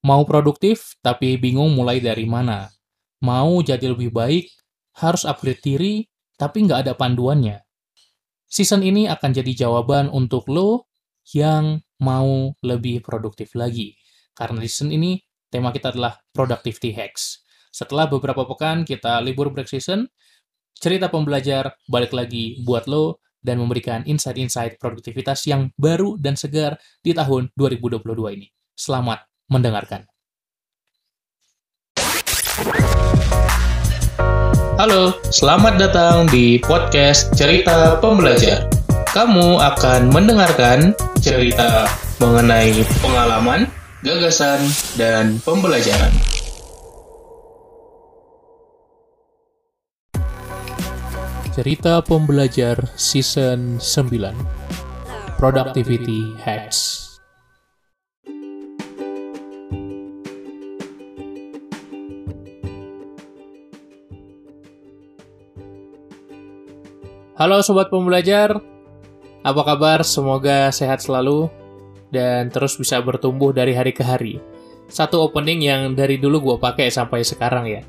Mau produktif, tapi bingung mulai dari mana. Mau jadi lebih baik, harus upgrade diri, tapi nggak ada panduannya. Season ini akan jadi jawaban untuk lo yang mau lebih produktif lagi. Karena di season ini, tema kita adalah Productivity Hacks. Setelah beberapa pekan kita libur break season, cerita pembelajar balik lagi buat lo dan memberikan insight-insight produktivitas yang baru dan segar di tahun 2022 ini. Selamat mendengarkan. Halo, selamat datang di podcast Cerita Pembelajar. Kamu akan mendengarkan cerita mengenai pengalaman, gagasan, dan pembelajaran. Cerita Pembelajar Season 9 Productivity Hacks Halo Sobat Pembelajar, apa kabar? Semoga sehat selalu dan terus bisa bertumbuh dari hari ke hari. Satu opening yang dari dulu gue pakai sampai sekarang ya.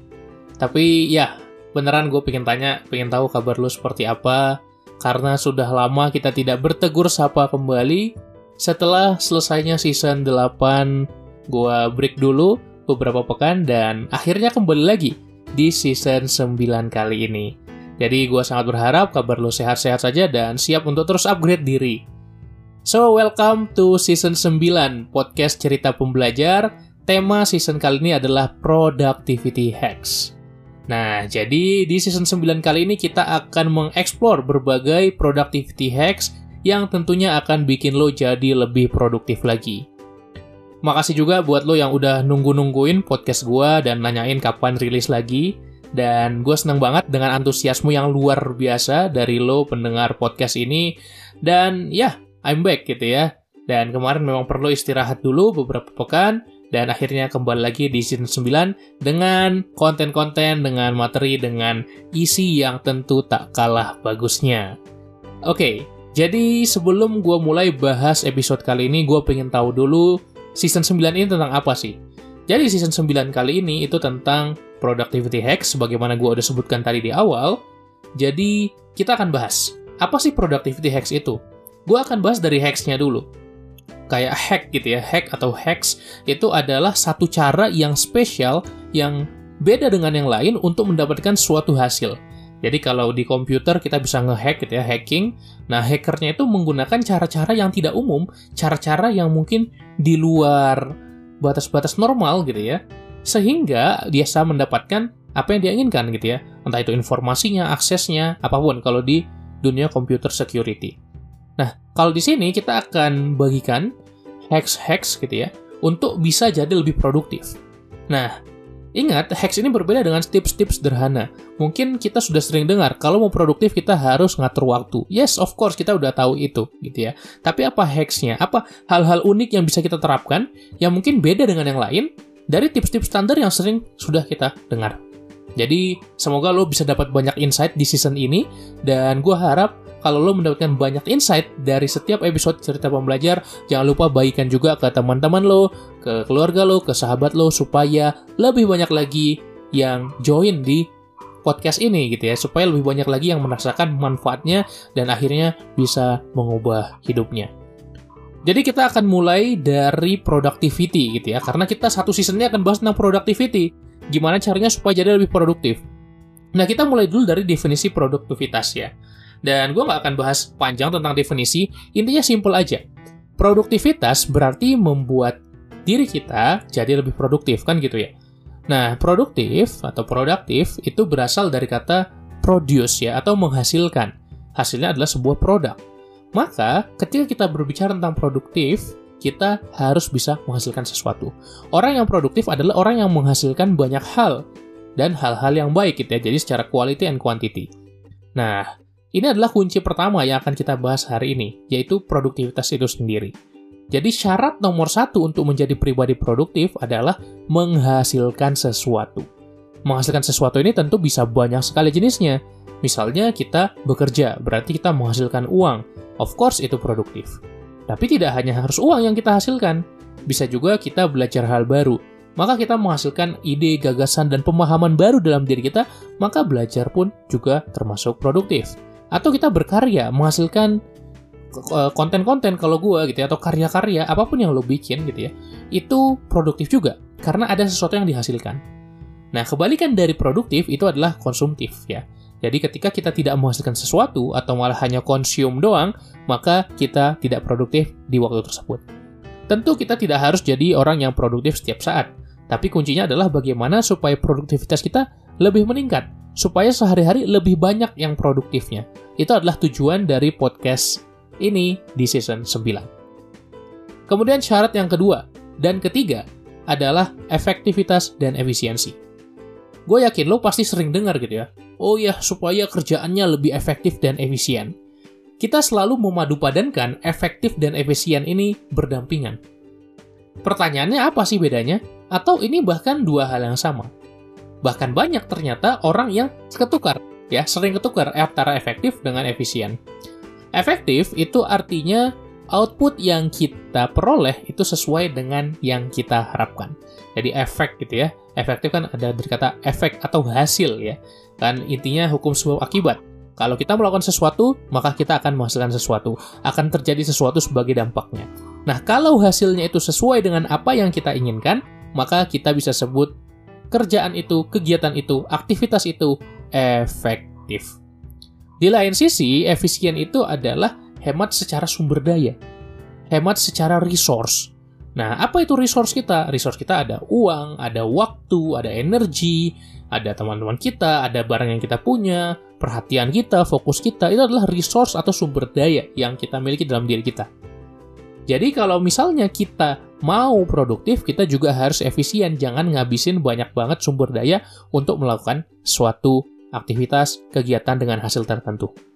Tapi ya, beneran gue pengen tanya, pengen tahu kabar lu seperti apa, karena sudah lama kita tidak bertegur sapa kembali. Setelah selesainya season 8, gue break dulu beberapa pekan dan akhirnya kembali lagi di season 9 kali ini. Jadi gue sangat berharap kabar lo sehat-sehat saja dan siap untuk terus upgrade diri. So, welcome to season 9 podcast cerita pembelajar. Tema season kali ini adalah productivity hacks. Nah, jadi di season 9 kali ini kita akan mengeksplor berbagai productivity hacks yang tentunya akan bikin lo jadi lebih produktif lagi. Makasih juga buat lo yang udah nunggu-nungguin podcast gue dan nanyain kapan rilis lagi. Dan gue seneng banget dengan antusiasmu yang luar biasa dari lo pendengar podcast ini. Dan ya, I'm back gitu ya. Dan kemarin memang perlu istirahat dulu beberapa pekan. Dan akhirnya kembali lagi di season 9 dengan konten-konten, dengan materi, dengan isi yang tentu tak kalah bagusnya. Oke, okay, jadi sebelum gue mulai bahas episode kali ini, gue pengen tahu dulu season 9 ini tentang apa sih? Jadi season 9 kali ini itu tentang productivity hacks sebagaimana gue udah sebutkan tadi di awal. Jadi kita akan bahas apa sih productivity hacks itu? Gue akan bahas dari hacksnya dulu. Kayak hack gitu ya, hack atau hacks itu adalah satu cara yang spesial yang beda dengan yang lain untuk mendapatkan suatu hasil. Jadi kalau di komputer kita bisa ngehack gitu ya, hacking. Nah, hackernya itu menggunakan cara-cara yang tidak umum, cara-cara yang mungkin di luar batas-batas normal gitu ya sehingga dia bisa mendapatkan apa yang dia inginkan gitu ya. Entah itu informasinya, aksesnya, apa pun kalau di dunia computer security. Nah, kalau di sini kita akan bagikan hacks-hacks gitu ya untuk bisa jadi lebih produktif. Nah, ingat hacks ini berbeda dengan tips-tips sederhana. Mungkin kita sudah sering dengar kalau mau produktif kita harus ngatur waktu. Yes, of course kita udah tahu itu gitu ya. Tapi apa hacksnya? Apa hal-hal unik yang bisa kita terapkan yang mungkin beda dengan yang lain dari tips-tips standar yang sering sudah kita dengar. Jadi, semoga lo bisa dapat banyak insight di season ini, dan gue harap kalau lo mendapatkan banyak insight dari setiap episode cerita pembelajar, jangan lupa bagikan juga ke teman-teman lo, ke keluarga lo, ke sahabat lo, supaya lebih banyak lagi yang join di podcast ini gitu ya, supaya lebih banyak lagi yang merasakan manfaatnya dan akhirnya bisa mengubah hidupnya. Jadi kita akan mulai dari productivity gitu ya, karena kita satu seasonnya akan bahas tentang productivity. Gimana caranya supaya jadi lebih produktif. Nah kita mulai dulu dari definisi produktivitas ya. Dan gue nggak akan bahas panjang tentang definisi, intinya simple aja. Produktivitas berarti membuat diri kita jadi lebih produktif kan gitu ya. Nah, produktif atau produktif itu berasal dari kata produce ya atau menghasilkan. Hasilnya adalah sebuah produk. Maka, ketika kita berbicara tentang produktif, kita harus bisa menghasilkan sesuatu. Orang yang produktif adalah orang yang menghasilkan banyak hal dan hal-hal yang baik gitu ya. Jadi secara quality and quantity. Nah, ini adalah kunci pertama yang akan kita bahas hari ini, yaitu produktivitas itu sendiri. Jadi syarat nomor satu untuk menjadi pribadi produktif adalah menghasilkan sesuatu. Menghasilkan sesuatu ini tentu bisa banyak sekali jenisnya. Misalnya kita bekerja, berarti kita menghasilkan uang. Of course itu produktif. Tapi tidak hanya harus uang yang kita hasilkan. bisa juga kita belajar hal baru. Maka kita menghasilkan ide, gagasan, dan pemahaman baru dalam diri kita, maka belajar pun juga termasuk produktif. Atau kita berkarya, menghasilkan eh, konten-konten kalau gue gitu ya, atau karya-karya, apa pun yang lo bikin gitu ya, itu produktif juga, karena ada sesuatu yang dihasilkan. Nah, kebalikan dari produktif itu adalah konsumtif ya. Jadi ketika kita tidak menghasilkan sesuatu atau malah hanya konsum doang, maka kita tidak produktif di waktu tersebut. Tentu kita tidak harus jadi orang yang produktif setiap saat, tapi kuncinya adalah bagaimana supaya produktivitas kita lebih meningkat, supaya sehari-hari lebih banyak yang produktifnya. Itu adalah tujuan dari podcast ini di season 9. Kemudian syarat yang kedua dan ketiga adalah efektivitas dan efisiensi. Gue yakin lo pasti sering dengar gitu ya, oh ya supaya kerjaannya lebih efektif dan efisien. Kita selalu memadupadankan efektif dan efisien ini berdampingan. Pertanyaannya apa sih bedanya? Atau ini bahkan dua hal yang sama? Bahkan banyak ternyata orang yang ketukar, ya sering ketukar antara efektif dengan efisien. Efektif itu artinya output yang kita peroleh itu sesuai dengan yang kita harapkan. Jadi efek gitu ya. Efektif kan ada dari kata efek atau hasil ya. Kan intinya hukum sebab akibat. Kalau kita melakukan sesuatu, maka kita akan menghasilkan sesuatu. Akan terjadi sesuatu sebagai dampaknya. Nah, kalau hasilnya itu sesuai dengan apa yang kita inginkan, maka kita bisa sebut kerjaan itu, kegiatan itu, aktivitas itu efektif. Di lain sisi, efisien itu adalah hemat secara sumber daya. Hemat secara resource. Nah, apa itu resource kita? Resource kita ada uang, ada waktu, ada energi, ada teman-teman kita, ada barang yang kita punya, perhatian kita, fokus kita, itu adalah resource atau sumber daya yang kita miliki dalam diri kita. Jadi kalau misalnya kita mau produktif, kita juga harus efisien, jangan ngabisin banyak banget sumber daya untuk melakukan suatu aktivitas, kegiatan dengan hasil tertentu.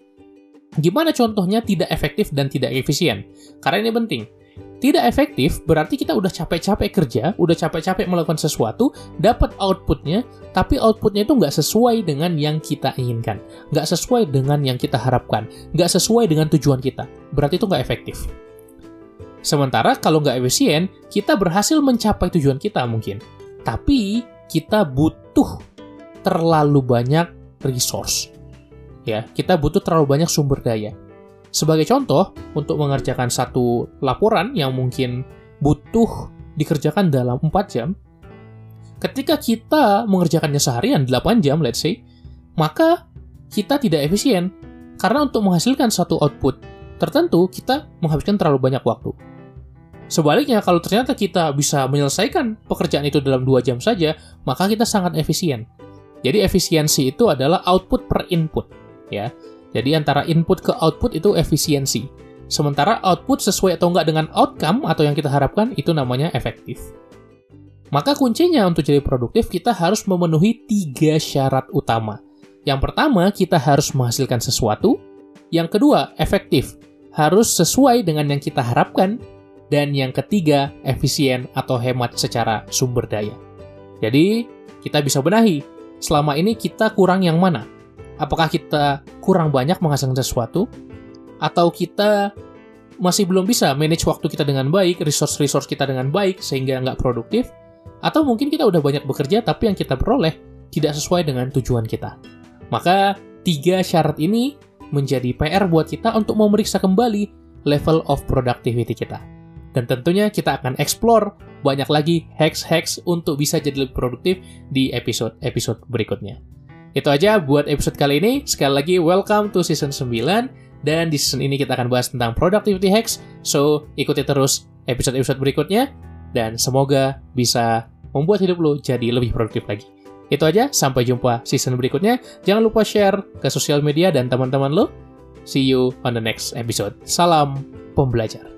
Gimana contohnya tidak efektif dan tidak efisien? Karena ini penting tidak efektif berarti kita udah capek-capek kerja, udah capek-capek melakukan sesuatu, dapat outputnya, tapi outputnya itu nggak sesuai dengan yang kita inginkan, nggak sesuai dengan yang kita harapkan, nggak sesuai dengan tujuan kita. Berarti itu nggak efektif. Sementara kalau nggak efisien, kita berhasil mencapai tujuan kita mungkin, tapi kita butuh terlalu banyak resource. Ya, kita butuh terlalu banyak sumber daya sebagai contoh, untuk mengerjakan satu laporan yang mungkin butuh dikerjakan dalam 4 jam, ketika kita mengerjakannya seharian 8 jam, let's say, maka kita tidak efisien. Karena untuk menghasilkan satu output tertentu, kita menghabiskan terlalu banyak waktu. Sebaliknya, kalau ternyata kita bisa menyelesaikan pekerjaan itu dalam 2 jam saja, maka kita sangat efisien. Jadi efisiensi itu adalah output per input, ya. Jadi antara input ke output itu efisiensi. Sementara output sesuai atau enggak dengan outcome atau yang kita harapkan itu namanya efektif. Maka kuncinya untuk jadi produktif kita harus memenuhi tiga syarat utama. Yang pertama, kita harus menghasilkan sesuatu. Yang kedua, efektif. Harus sesuai dengan yang kita harapkan. Dan yang ketiga, efisien atau hemat secara sumber daya. Jadi, kita bisa benahi. Selama ini kita kurang yang mana? Apakah kita kurang banyak menghasilkan sesuatu? Atau kita masih belum bisa manage waktu kita dengan baik, resource-resource kita dengan baik, sehingga nggak produktif? Atau mungkin kita udah banyak bekerja, tapi yang kita peroleh tidak sesuai dengan tujuan kita. Maka, tiga syarat ini menjadi PR buat kita untuk memeriksa kembali level of productivity kita. Dan tentunya kita akan explore banyak lagi hacks-hacks untuk bisa jadi lebih produktif di episode-episode berikutnya. Itu aja buat episode kali ini. Sekali lagi, welcome to season 9. Dan di season ini kita akan bahas tentang productivity hacks. So, ikuti terus episode-episode berikutnya. Dan semoga bisa membuat hidup lo jadi lebih produktif lagi. Itu aja, sampai jumpa season berikutnya. Jangan lupa share ke sosial media dan teman-teman lo. See you on the next episode. Salam pembelajar.